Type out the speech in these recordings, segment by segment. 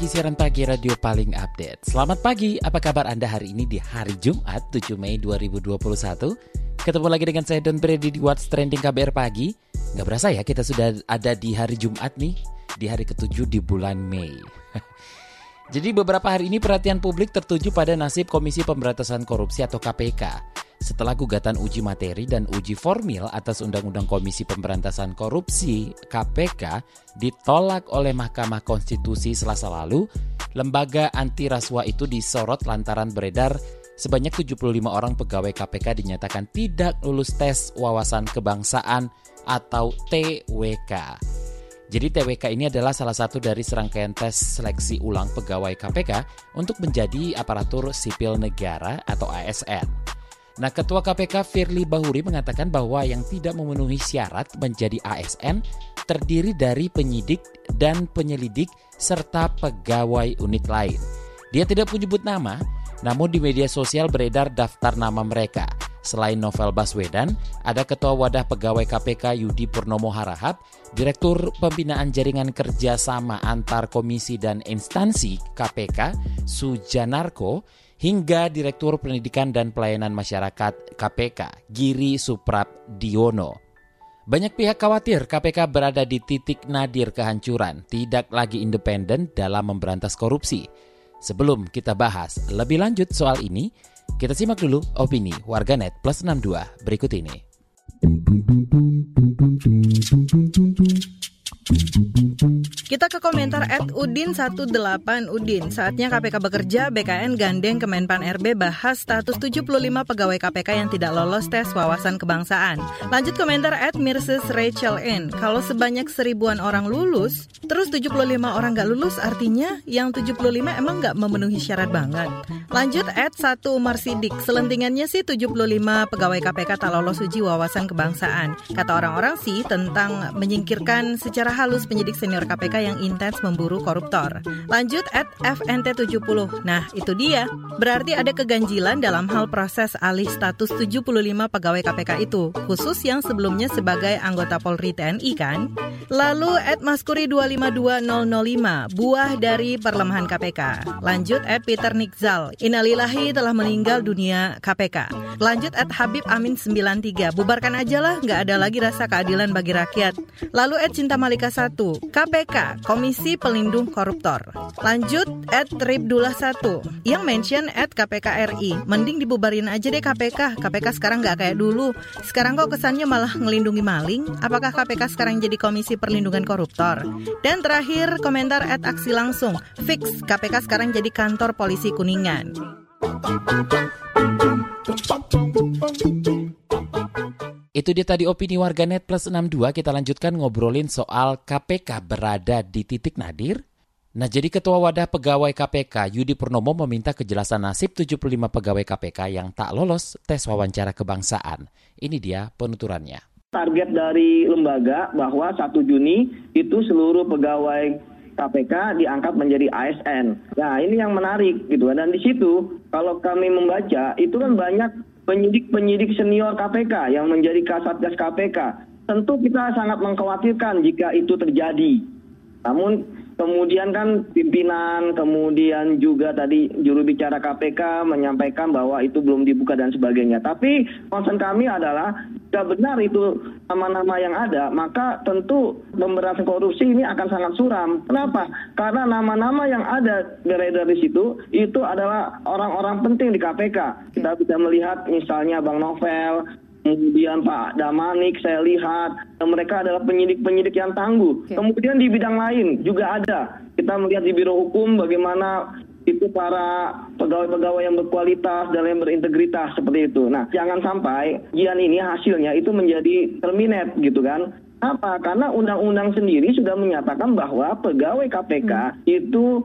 Pagi, siaran pagi radio paling update. Selamat pagi, apa kabar Anda hari ini di hari Jumat 7 Mei 2021? Ketemu lagi dengan saya Don Brady di What's Trending KBR Pagi. Gak berasa ya kita sudah ada di hari Jumat nih, di hari ketujuh di bulan Mei. Jadi beberapa hari ini perhatian publik tertuju pada nasib Komisi Pemberantasan Korupsi atau KPK setelah gugatan uji materi dan uji formil atas Undang-Undang Komisi Pemberantasan Korupsi KPK ditolak oleh Mahkamah Konstitusi Selasa lalu, lembaga anti rasuah itu disorot lantaran beredar sebanyak 75 orang pegawai KPK dinyatakan tidak lulus tes wawasan kebangsaan atau TWK. Jadi TWK ini adalah salah satu dari serangkaian tes seleksi ulang pegawai KPK untuk menjadi aparatur sipil negara atau ASN. Nah, Ketua KPK Firly Bahuri mengatakan bahwa yang tidak memenuhi syarat menjadi ASN terdiri dari penyidik dan penyelidik serta pegawai unit lain. Dia tidak menyebut nama, namun di media sosial beredar daftar nama mereka. Selain Novel Baswedan, ada Ketua Wadah Pegawai KPK Yudi Purnomo Harahap, Direktur Pembinaan Jaringan Kerjasama Antar Komisi dan Instansi KPK Sujanarko, hingga Direktur Pendidikan dan Pelayanan Masyarakat KPK, Giri Suprabdiono. Banyak pihak khawatir KPK berada di titik nadir kehancuran, tidak lagi independen dalam memberantas korupsi. Sebelum kita bahas lebih lanjut soal ini, kita simak dulu opini warganet plus 62 berikut ini. Kita ke komentar at Udin 18 Udin. Saatnya KPK bekerja, BKN gandeng Kemenpan RB bahas status 75 pegawai KPK yang tidak lolos tes wawasan kebangsaan. Lanjut komentar at Mirses Rachel N. Kalau sebanyak seribuan orang lulus, terus 75 orang gak lulus artinya yang 75 emang gak memenuhi syarat banget. Lanjut at 1 Umar Sidik. Selentingannya sih 75 pegawai KPK tak lolos uji wawasan kebangsaan. Kata orang-orang sih tentang menyingkirkan secara halus penyidik senior KPK yang intens memburu koruptor. Lanjut at FNT70. Nah, itu dia. Berarti ada keganjilan dalam hal proses alih status 75 pegawai KPK itu, khusus yang sebelumnya sebagai anggota Polri TNI kan? Lalu at Maskuri 252005, buah dari perlemahan KPK. Lanjut at Peter Nikzal, Inalilahi telah meninggal dunia KPK. Lanjut at Habib Amin 93, bubarkan aja lah, nggak ada lagi rasa keadilan bagi rakyat. Lalu at Cinta Malika 1, KPK, Komisi Pelindung Koruptor. Lanjut at Ribdullah 1 yang mention at KPK RI. Mending dibubarin aja deh KPK. KPK sekarang nggak kayak dulu. Sekarang kok kesannya malah ngelindungi maling. Apakah KPK sekarang jadi Komisi Perlindungan Koruptor? Dan terakhir komentar at Aksi Langsung. Fix KPK sekarang jadi kantor polisi Kuningan. Itu dia tadi opini warganet plus 62. Kita lanjutkan ngobrolin soal KPK berada di titik nadir. Nah, jadi Ketua Wadah Pegawai KPK Yudi Purnomo meminta kejelasan nasib 75 pegawai KPK yang tak lolos tes wawancara kebangsaan. Ini dia penuturannya. Target dari lembaga bahwa 1 Juni itu seluruh pegawai KPK diangkat menjadi ASN. Nah, ini yang menarik gitu. Dan di situ kalau kami membaca itu kan banyak penyidik-penyidik senior KPK yang menjadi kasatgas KPK. Tentu kita sangat mengkhawatirkan jika itu terjadi. Namun kemudian kan pimpinan, kemudian juga tadi juru bicara KPK menyampaikan bahwa itu belum dibuka dan sebagainya. Tapi concern kami adalah jika benar itu nama-nama yang ada, maka tentu pemberantasan korupsi ini akan sangat suram. Kenapa? Karena nama-nama yang ada beredar di situ itu adalah orang-orang penting di KPK. Kita bisa melihat misalnya Bang Novel, kemudian Pak Damanik saya lihat mereka adalah penyidik-penyidik yang tangguh. Kemudian di bidang lain juga ada. Kita melihat di Biro Hukum bagaimana itu para pegawai-pegawai yang berkualitas dan yang berintegritas seperti itu. Nah, jangan sampai ujian ini hasilnya itu menjadi terminate gitu kan. Apa? Karena undang-undang sendiri sudah menyatakan bahwa pegawai KPK hmm. itu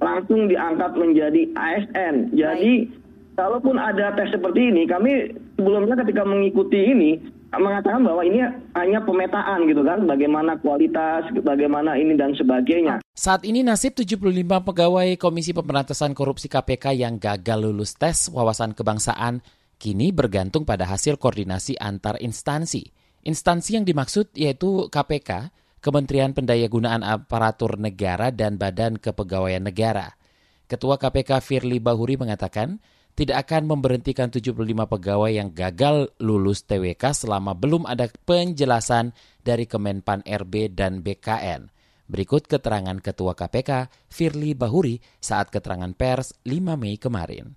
langsung diangkat menjadi ASN. Jadi Baik. kalaupun ada tes seperti ini, kami sebelumnya ketika mengikuti ini mengatakan bahwa ini hanya pemetaan gitu kan, bagaimana kualitas, bagaimana ini dan sebagainya. Saat ini nasib 75 pegawai Komisi Pemberantasan Korupsi KPK yang gagal lulus tes wawasan kebangsaan kini bergantung pada hasil koordinasi antar instansi. Instansi yang dimaksud yaitu KPK, Kementerian Pendayagunaan Aparatur Negara dan Badan Kepegawaian Negara. Ketua KPK Firly Bahuri mengatakan, tidak akan memberhentikan 75 pegawai yang gagal lulus TWK selama belum ada penjelasan dari Kemenpan RB dan BKN. Berikut keterangan Ketua KPK Firly Bahuri saat keterangan pers 5 Mei kemarin.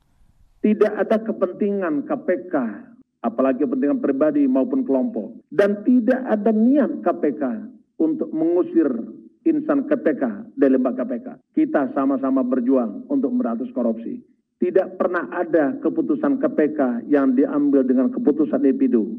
Tidak ada kepentingan KPK, apalagi kepentingan pribadi maupun kelompok. Dan tidak ada niat KPK untuk mengusir insan KPK dari lembaga KPK. Kita sama-sama berjuang untuk memberantas korupsi. Tidak pernah ada keputusan KPK yang diambil dengan keputusan individu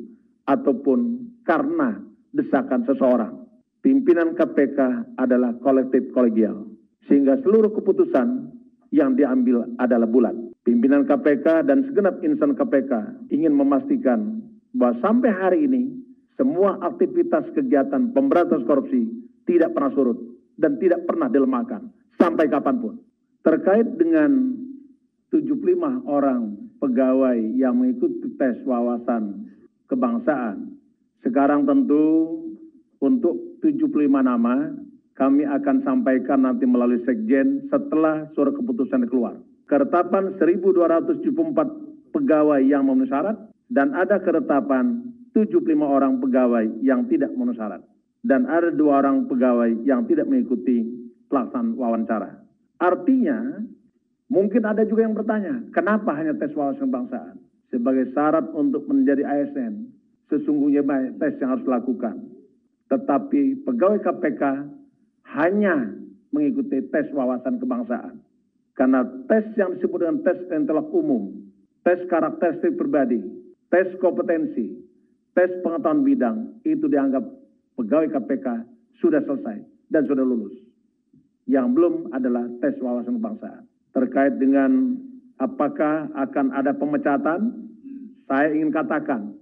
ataupun karena desakan seseorang. Pimpinan KPK adalah kolektif kolegial. Sehingga seluruh keputusan yang diambil adalah bulat. Pimpinan KPK dan segenap insan KPK ingin memastikan bahwa sampai hari ini semua aktivitas kegiatan pemberantasan korupsi tidak pernah surut dan tidak pernah dilemahkan sampai kapan pun. Terkait dengan 75 orang pegawai yang mengikuti tes wawasan kebangsaan, sekarang tentu untuk 75 nama kami akan sampaikan nanti melalui sekjen setelah surat keputusan keluar. Keretapan 1.274 pegawai yang memenuhi syarat dan ada keretapan 75 orang pegawai yang tidak memenuhi syarat. Dan ada dua orang pegawai yang tidak mengikuti pelaksanaan wawancara. Artinya, mungkin ada juga yang bertanya, kenapa hanya tes wawasan kebangsaan? Sebagai syarat untuk menjadi ASN, sesungguhnya banyak tes yang harus dilakukan. Tetapi pegawai KPK hanya mengikuti tes wawasan kebangsaan. Karena tes yang disebut dengan tes intelek umum, tes karakteristik pribadi, tes kompetensi, tes pengetahuan bidang, itu dianggap pegawai KPK sudah selesai dan sudah lulus. Yang belum adalah tes wawasan kebangsaan. Terkait dengan apakah akan ada pemecatan, saya ingin katakan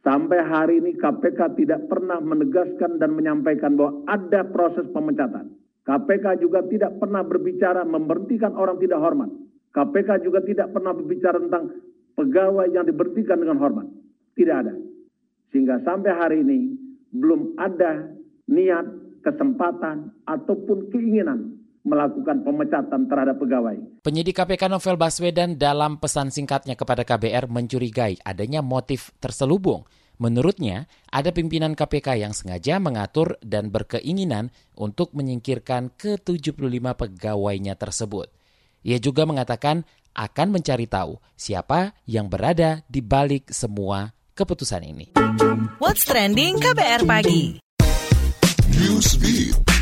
Sampai hari ini KPK tidak pernah menegaskan dan menyampaikan bahwa ada proses pemecatan. KPK juga tidak pernah berbicara memberhentikan orang tidak hormat. KPK juga tidak pernah berbicara tentang pegawai yang diberhentikan dengan hormat. Tidak ada. Sehingga sampai hari ini belum ada niat, kesempatan, ataupun keinginan melakukan pemecatan terhadap pegawai. Penyidik KPK Novel Baswedan dalam pesan singkatnya kepada KBR mencurigai adanya motif terselubung. Menurutnya, ada pimpinan KPK yang sengaja mengatur dan berkeinginan untuk menyingkirkan ke-75 pegawainya tersebut. Ia juga mengatakan akan mencari tahu siapa yang berada di balik semua keputusan ini. What's trending KBR pagi? Newsbeat.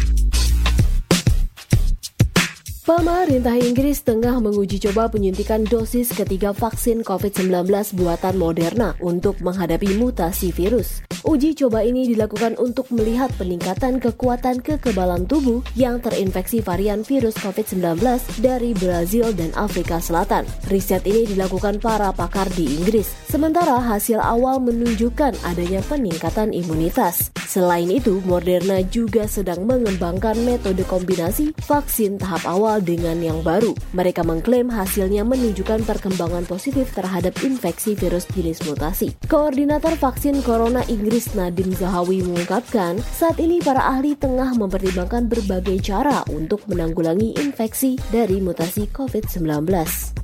Pemerintah Inggris tengah menguji coba penyuntikan dosis ketiga vaksin COVID-19 buatan Moderna untuk menghadapi mutasi virus. Uji coba ini dilakukan untuk melihat peningkatan kekuatan kekebalan tubuh yang terinfeksi varian virus COVID-19 dari Brazil dan Afrika Selatan. Riset ini dilakukan para pakar di Inggris, sementara hasil awal menunjukkan adanya peningkatan imunitas. Selain itu, Moderna juga sedang mengembangkan metode kombinasi vaksin tahap awal dengan yang baru. Mereka mengklaim hasilnya menunjukkan perkembangan positif terhadap infeksi virus jenis mutasi. Koordinator vaksin Corona Inggris Nadim Zahawi mengungkapkan, saat ini para ahli tengah mempertimbangkan berbagai cara untuk menanggulangi infeksi dari mutasi COVID-19.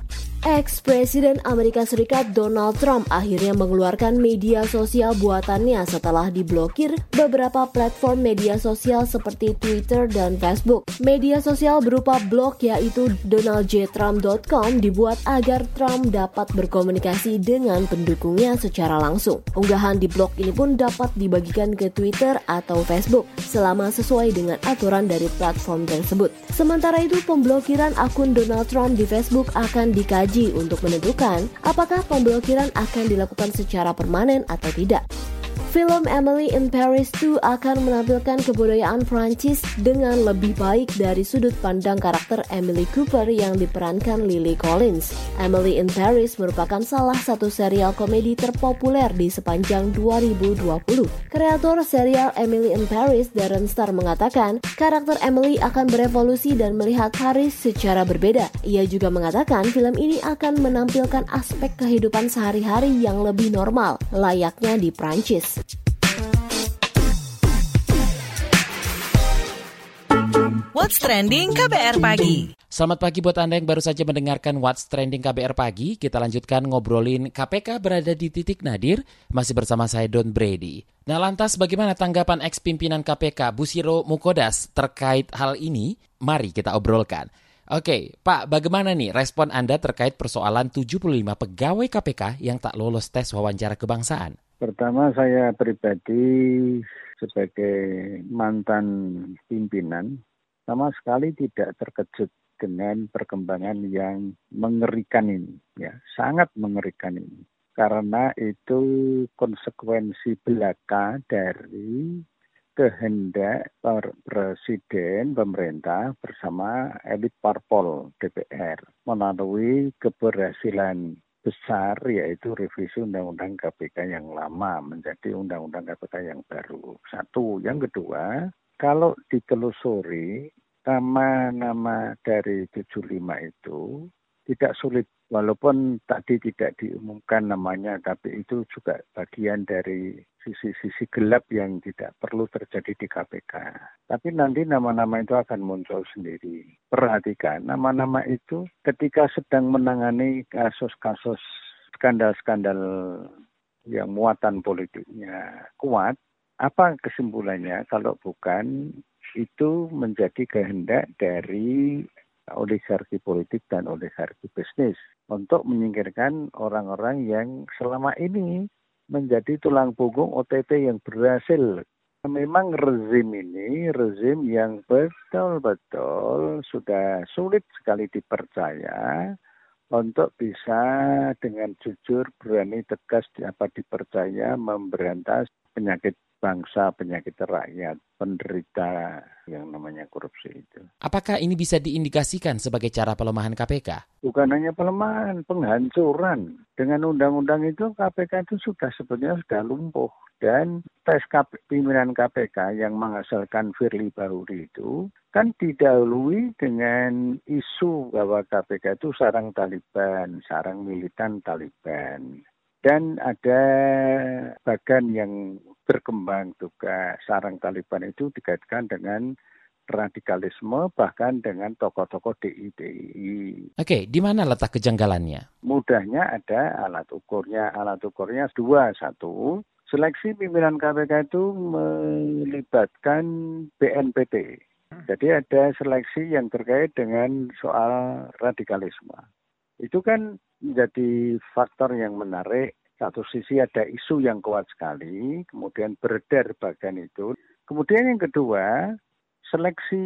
Ex-Presiden Amerika Serikat Donald Trump akhirnya mengeluarkan media sosial buatannya setelah diblokir beberapa platform media sosial seperti Twitter dan Facebook. Media sosial berupa blog yaitu donaldjtrump.com dibuat agar Trump dapat berkomunikasi dengan pendukungnya secara langsung. Unggahan di blog ini pun dapat dibagikan ke Twitter atau Facebook selama sesuai dengan aturan dari platform tersebut. Sementara itu, pemblokiran akun Donald Trump di Facebook akan dikaji untuk menentukan apakah pemblokiran akan dilakukan secara permanen atau tidak. Film Emily in Paris 2 akan menampilkan kebudayaan Prancis dengan lebih baik dari sudut pandang karakter Emily Cooper yang diperankan Lily Collins. Emily in Paris merupakan salah satu serial komedi terpopuler di sepanjang 2020. Kreator serial Emily in Paris, Darren Star mengatakan, karakter Emily akan berevolusi dan melihat Paris secara berbeda. Ia juga mengatakan film ini akan menampilkan aspek kehidupan sehari-hari yang lebih normal, layaknya di Prancis. What's Trending KBR Pagi. Selamat pagi buat Anda yang baru saja mendengarkan What's Trending KBR Pagi. Kita lanjutkan ngobrolin KPK berada di titik nadir, masih bersama saya Don Brady. Nah lantas bagaimana tanggapan ex-pimpinan KPK Busiro Mukodas terkait hal ini? Mari kita obrolkan. Oke, Pak, bagaimana nih respon Anda terkait persoalan 75 pegawai KPK yang tak lolos tes wawancara kebangsaan? Pertama saya pribadi sebagai mantan pimpinan sama sekali tidak terkejut dengan perkembangan yang mengerikan ini ya sangat mengerikan ini. Karena itu konsekuensi belaka dari kehendak presiden pemerintah bersama elit parpol DPR melalui keberhasilan besar yaitu revisi Undang-Undang KPK yang lama menjadi Undang-Undang KPK yang baru. Satu. Yang kedua, kalau ditelusuri nama-nama dari 75 itu tidak sulit walaupun tadi tidak diumumkan namanya tapi itu juga bagian dari sisi-sisi gelap yang tidak perlu terjadi di KPK. Tapi nanti nama-nama itu akan muncul sendiri. Perhatikan nama-nama itu ketika sedang menangani kasus-kasus skandal-skandal yang muatan politiknya kuat, apa kesimpulannya kalau bukan itu menjadi kehendak dari oligarki politik dan oligarki bisnis untuk menyingkirkan orang-orang yang selama ini menjadi tulang punggung OTT yang berhasil. Memang rezim ini rezim yang betul-betul sudah sulit sekali dipercaya untuk bisa dengan jujur berani tegas dapat dipercaya memberantas penyakit bangsa, penyakit rakyat, penderita yang namanya korupsi itu. Apakah ini bisa diindikasikan sebagai cara pelemahan KPK? Bukan hanya pelemahan, penghancuran. Dengan undang-undang itu KPK itu sudah sebetulnya sudah lumpuh. Dan tes pimpinan KPK yang menghasilkan Firly Bahuri itu kan didahului dengan isu bahwa KPK itu sarang Taliban, sarang militan Taliban. Dan ada bagan yang berkembang juga sarang Taliban itu dikaitkan dengan radikalisme bahkan dengan tokoh-tokoh DI Oke, di mana letak kejanggalannya? Mudahnya ada alat ukurnya. Alat ukurnya dua. Satu, seleksi pimpinan KPK itu melibatkan BNPT. Jadi ada seleksi yang terkait dengan soal radikalisme. Itu kan menjadi faktor yang menarik. Satu sisi ada isu yang kuat sekali, kemudian beredar bagian itu. Kemudian yang kedua, seleksi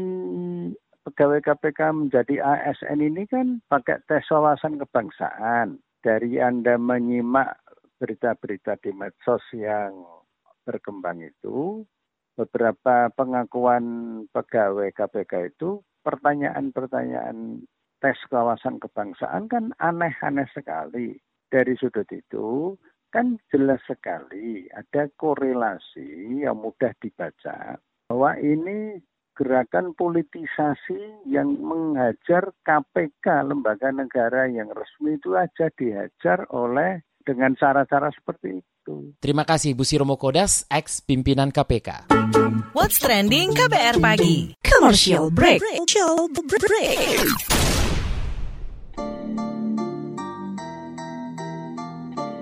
pegawai KPK menjadi ASN ini kan pakai tes wawasan kebangsaan. Dari Anda menyimak berita-berita di medsos yang berkembang itu, beberapa pengakuan pegawai KPK itu pertanyaan-pertanyaan tes kawasan kebangsaan kan aneh-aneh sekali. Dari sudut itu kan jelas sekali ada korelasi yang mudah dibaca bahwa ini gerakan politisasi yang menghajar KPK lembaga negara yang resmi itu aja dihajar oleh dengan cara-cara seperti itu. Terima kasih Bu Siromo Kodas, ex pimpinan KPK. What's trending KBR pagi? Commercial break. Commercial break.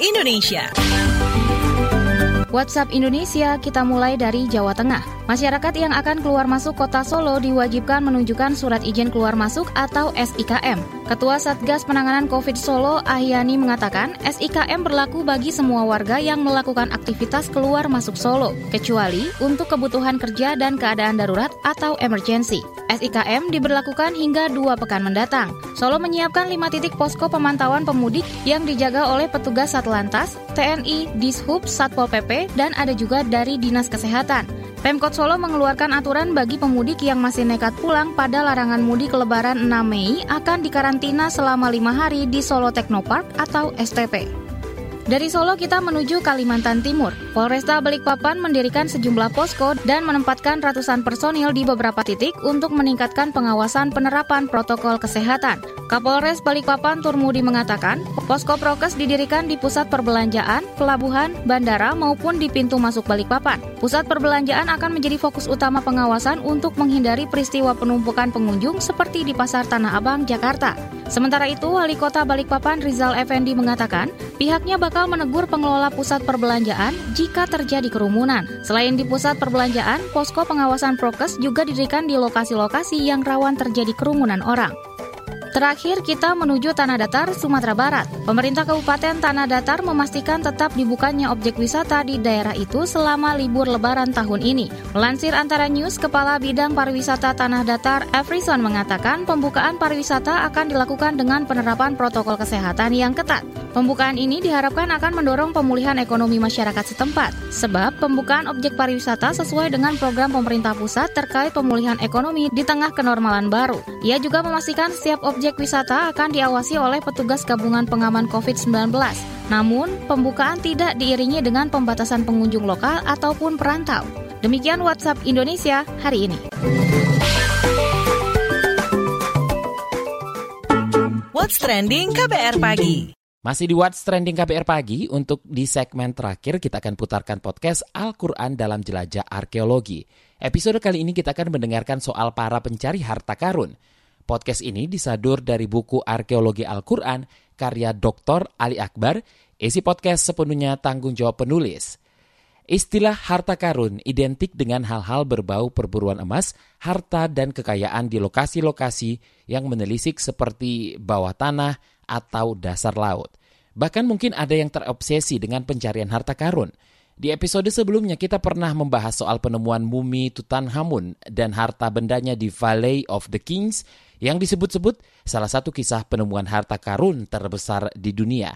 WhatsApp WhatsApp Indonesia kita mulai dari Jawa Tengah. Masyarakat yang akan keluar masuk kota Solo diwajibkan menunjukkan surat izin keluar masuk atau SIKM. Ketua Satgas Penanganan COVID Solo Ahyani mengatakan SIKM berlaku bagi semua warga yang melakukan aktivitas keluar masuk Solo, kecuali untuk kebutuhan kerja dan keadaan darurat atau emergency. SIKM diberlakukan hingga dua pekan mendatang. Solo menyiapkan lima titik posko pemantauan pemudik yang dijaga oleh petugas Satlantas, TNI, Dishub, Satpol PP, dan ada juga dari Dinas Kesehatan. Pemkot Solo mengeluarkan aturan bagi pemudik yang masih nekat pulang pada larangan mudik lebaran 6 Mei akan dikarantina selama lima hari di Solo Technopark atau STP. Dari Solo kita menuju Kalimantan Timur. Polresta Balikpapan mendirikan sejumlah posko dan menempatkan ratusan personil di beberapa titik untuk meningkatkan pengawasan penerapan protokol kesehatan. Kapolres Balikpapan Turmudi mengatakan, posko prokes didirikan di pusat perbelanjaan, pelabuhan, bandara maupun di pintu masuk Balikpapan. Pusat perbelanjaan akan menjadi fokus utama pengawasan untuk menghindari peristiwa penumpukan pengunjung seperti di Pasar Tanah Abang, Jakarta. Sementara itu, Wali Kota Balikpapan Rizal Effendi mengatakan, pihaknya bakal menegur pengelola pusat perbelanjaan jika terjadi kerumunan. Selain di pusat perbelanjaan, posko pengawasan prokes juga didirikan di lokasi-lokasi yang rawan terjadi kerumunan orang. Terakhir kita menuju Tanah Datar, Sumatera Barat. Pemerintah Kabupaten Tanah Datar memastikan tetap dibukanya objek wisata di daerah itu selama libur lebaran tahun ini. Melansir antara news, Kepala Bidang Pariwisata Tanah Datar, Afrison mengatakan pembukaan pariwisata akan dilakukan dengan penerapan protokol kesehatan yang ketat. Pembukaan ini diharapkan akan mendorong pemulihan ekonomi masyarakat setempat, sebab pembukaan objek pariwisata sesuai dengan program pemerintah pusat terkait pemulihan ekonomi di tengah kenormalan baru. Ia juga memastikan setiap objek objek wisata akan diawasi oleh petugas gabungan pengaman COVID-19. Namun, pembukaan tidak diiringi dengan pembatasan pengunjung lokal ataupun perantau. Demikian WhatsApp Indonesia hari ini. What's Trending KBR Pagi. Masih di What's Trending KBR Pagi, untuk di segmen terakhir kita akan putarkan podcast Al-Quran dalam Jelajah Arkeologi. Episode kali ini kita akan mendengarkan soal para pencari harta karun. Podcast ini disadur dari buku Arkeologi Al-Quran karya Dr. Ali Akbar. Isi podcast sepenuhnya tanggung jawab penulis. Istilah harta karun identik dengan hal-hal berbau perburuan emas, harta dan kekayaan di lokasi-lokasi yang menelisik seperti bawah tanah atau dasar laut. Bahkan mungkin ada yang terobsesi dengan pencarian harta karun. Di episode sebelumnya kita pernah membahas soal penemuan mumi Tutankhamun dan harta bendanya di Valley of the Kings yang disebut-sebut salah satu kisah penemuan harta karun terbesar di dunia.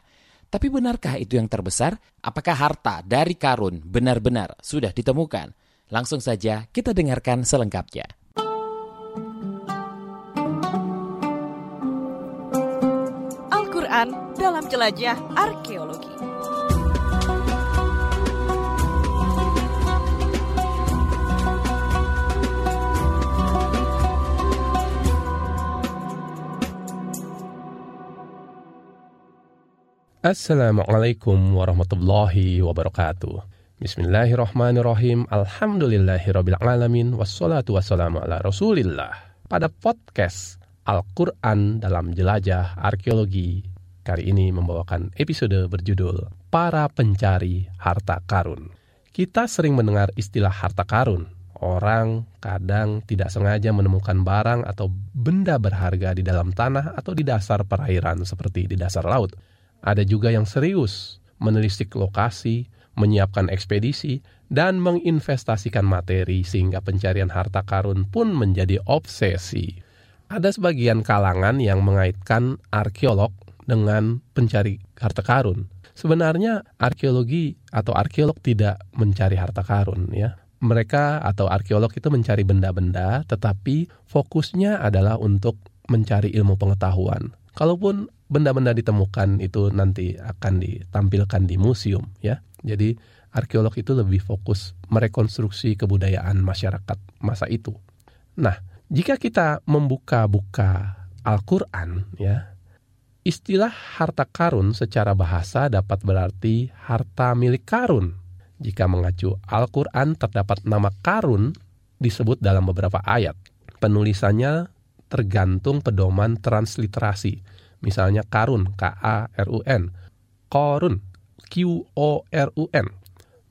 Tapi benarkah itu yang terbesar? Apakah harta dari karun benar-benar sudah ditemukan? Langsung saja kita dengarkan selengkapnya. Al-Quran dalam jelajah arkeologi. Assalamualaikum warahmatullahi wabarakatuh. Bismillahirrahmanirrahim. Alhamdulillahirrabbilalamin. Wassalatu wassalamu ala rasulillah. Pada podcast Al-Quran dalam Jelajah Arkeologi, kali ini membawakan episode berjudul Para Pencari Harta Karun. Kita sering mendengar istilah harta karun. Orang kadang tidak sengaja menemukan barang atau benda berharga di dalam tanah atau di dasar perairan seperti di dasar laut ada juga yang serius menelisik lokasi, menyiapkan ekspedisi, dan menginvestasikan materi sehingga pencarian harta karun pun menjadi obsesi. Ada sebagian kalangan yang mengaitkan arkeolog dengan pencari harta karun. Sebenarnya arkeologi atau arkeolog tidak mencari harta karun ya. Mereka atau arkeolog itu mencari benda-benda tetapi fokusnya adalah untuk mencari ilmu pengetahuan Kalaupun benda-benda ditemukan itu nanti akan ditampilkan di museum ya. Jadi arkeolog itu lebih fokus merekonstruksi kebudayaan masyarakat masa itu. Nah, jika kita membuka-buka Al-Qur'an ya, istilah harta karun secara bahasa dapat berarti harta milik karun. Jika mengacu Al-Qur'an terdapat nama karun disebut dalam beberapa ayat. Penulisannya tergantung pedoman transliterasi. Misalnya karun, K-A-R-U-N, korun, Q-O-R-U-N.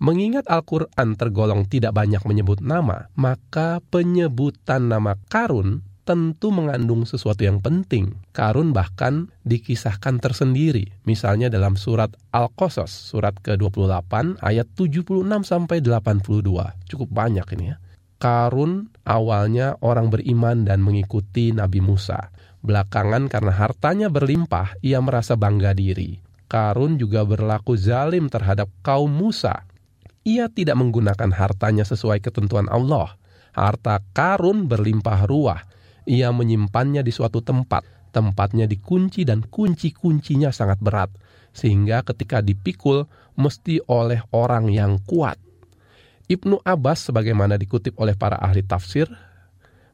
Mengingat Al-Quran tergolong tidak banyak menyebut nama, maka penyebutan nama karun tentu mengandung sesuatu yang penting. Karun bahkan dikisahkan tersendiri, misalnya dalam surat Al-Qasas, surat ke-28 ayat 76 sampai 82. Cukup banyak ini ya. Karun awalnya orang beriman dan mengikuti Nabi Musa. Belakangan karena hartanya berlimpah, ia merasa bangga diri. Karun juga berlaku zalim terhadap kaum Musa ia tidak menggunakan hartanya sesuai ketentuan Allah. Harta karun berlimpah ruah. Ia menyimpannya di suatu tempat. Tempatnya dikunci dan kunci-kuncinya sangat berat. Sehingga ketika dipikul mesti oleh orang yang kuat. Ibnu Abbas sebagaimana dikutip oleh para ahli tafsir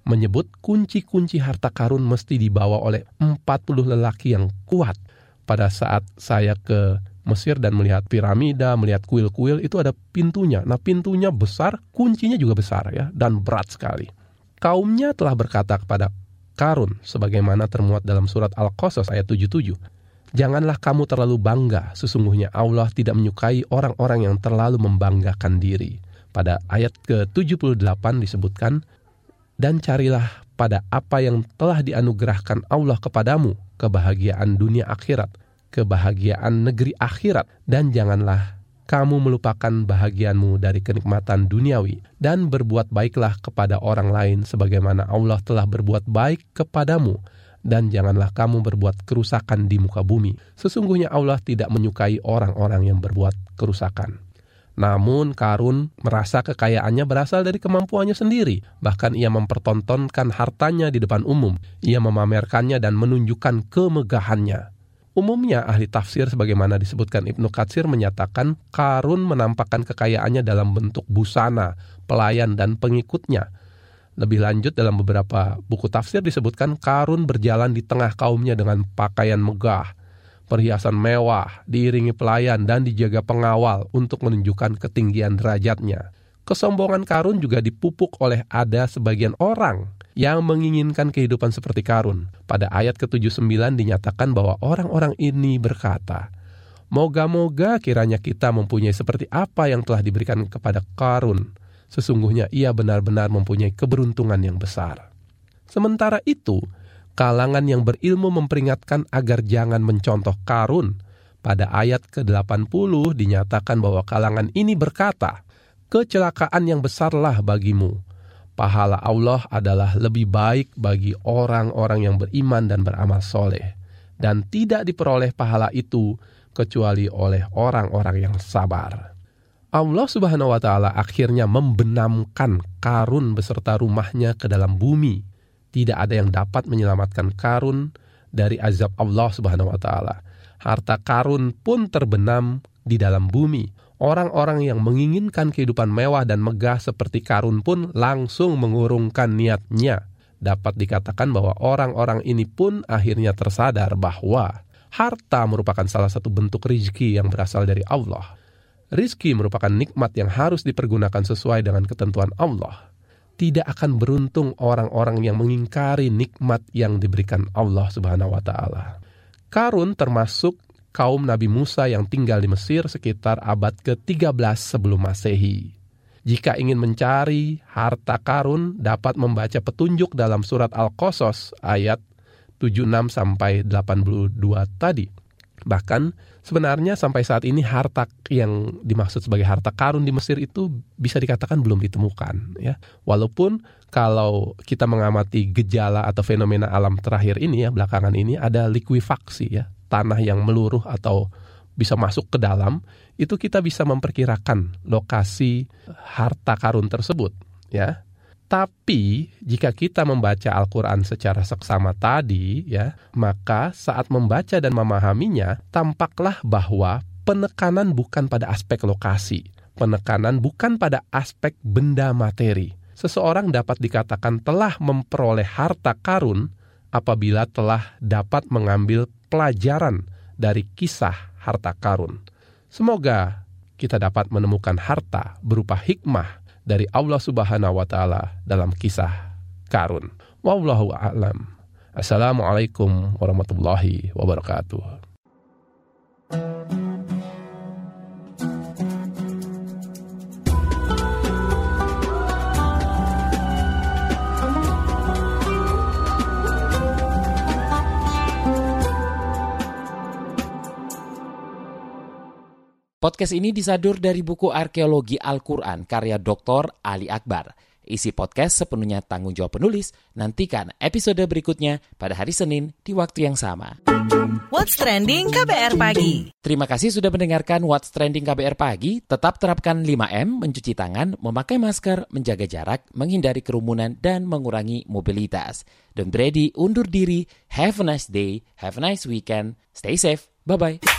menyebut kunci-kunci harta karun mesti dibawa oleh 40 lelaki yang kuat. Pada saat saya ke Mesir dan melihat piramida, melihat kuil-kuil itu ada pintunya. Nah, pintunya besar, kuncinya juga besar ya dan berat sekali. Kaumnya telah berkata kepada Karun sebagaimana termuat dalam surat Al-Qasas ayat 77. Janganlah kamu terlalu bangga, sesungguhnya Allah tidak menyukai orang-orang yang terlalu membanggakan diri. Pada ayat ke-78 disebutkan, Dan carilah pada apa yang telah dianugerahkan Allah kepadamu, kebahagiaan dunia akhirat, kebahagiaan negeri akhirat dan janganlah kamu melupakan bahagianmu dari kenikmatan duniawi dan berbuat baiklah kepada orang lain sebagaimana Allah telah berbuat baik kepadamu dan janganlah kamu berbuat kerusakan di muka bumi. Sesungguhnya Allah tidak menyukai orang-orang yang berbuat kerusakan. Namun Karun merasa kekayaannya berasal dari kemampuannya sendiri. Bahkan ia mempertontonkan hartanya di depan umum. Ia memamerkannya dan menunjukkan kemegahannya. Umumnya ahli tafsir sebagaimana disebutkan Ibnu Katsir menyatakan Karun menampakkan kekayaannya dalam bentuk busana, pelayan dan pengikutnya. Lebih lanjut dalam beberapa buku tafsir disebutkan Karun berjalan di tengah kaumnya dengan pakaian megah, perhiasan mewah, diiringi pelayan dan dijaga pengawal untuk menunjukkan ketinggian derajatnya. Kesombongan Karun juga dipupuk oleh ada sebagian orang yang menginginkan kehidupan seperti Karun. Pada ayat ke-79 dinyatakan bahwa orang-orang ini berkata, Moga-moga kiranya kita mempunyai seperti apa yang telah diberikan kepada Karun. Sesungguhnya ia benar-benar mempunyai keberuntungan yang besar. Sementara itu, kalangan yang berilmu memperingatkan agar jangan mencontoh Karun. Pada ayat ke-80 dinyatakan bahwa kalangan ini berkata, Kecelakaan yang besarlah bagimu, pahala Allah adalah lebih baik bagi orang-orang yang beriman dan beramal soleh. Dan tidak diperoleh pahala itu kecuali oleh orang-orang yang sabar. Allah subhanahu wa ta'ala akhirnya membenamkan karun beserta rumahnya ke dalam bumi. Tidak ada yang dapat menyelamatkan karun dari azab Allah subhanahu wa ta'ala. Harta karun pun terbenam di dalam bumi Orang-orang yang menginginkan kehidupan mewah dan megah seperti Karun pun langsung mengurungkan niatnya. Dapat dikatakan bahwa orang-orang ini pun akhirnya tersadar bahwa harta merupakan salah satu bentuk rizki yang berasal dari Allah. Rizki merupakan nikmat yang harus dipergunakan sesuai dengan ketentuan Allah. Tidak akan beruntung orang-orang yang mengingkari nikmat yang diberikan Allah Subhanahu wa taala. Karun termasuk kaum Nabi Musa yang tinggal di Mesir sekitar abad ke-13 sebelum Masehi. Jika ingin mencari harta karun, dapat membaca petunjuk dalam surat Al-Qasas ayat 76 sampai 82 tadi. Bahkan sebenarnya sampai saat ini harta yang dimaksud sebagai harta karun di Mesir itu bisa dikatakan belum ditemukan ya. Walaupun kalau kita mengamati gejala atau fenomena alam terakhir ini ya belakangan ini ada likuifaksi ya tanah yang meluruh atau bisa masuk ke dalam, itu kita bisa memperkirakan lokasi harta karun tersebut, ya. Tapi jika kita membaca Al-Quran secara seksama tadi, ya, maka saat membaca dan memahaminya, tampaklah bahwa penekanan bukan pada aspek lokasi, penekanan bukan pada aspek benda materi. Seseorang dapat dikatakan telah memperoleh harta karun apabila telah dapat mengambil pelajaran dari kisah harta karun. Semoga kita dapat menemukan harta berupa hikmah dari Allah Subhanahu wa taala dalam kisah Karun. Wallahu a'lam. Assalamualaikum warahmatullahi wabarakatuh. Podcast ini disadur dari buku Arkeologi Al-Quran karya Dr. Ali Akbar. Isi podcast sepenuhnya tanggung jawab penulis. Nantikan episode berikutnya pada hari Senin di waktu yang sama. What's Trending KBR Pagi Terima kasih sudah mendengarkan What's Trending KBR Pagi. Tetap terapkan 5M, mencuci tangan, memakai masker, menjaga jarak, menghindari kerumunan, dan mengurangi mobilitas. Don't ready, undur diri. Have a nice day, have a nice weekend. Stay safe, bye-bye.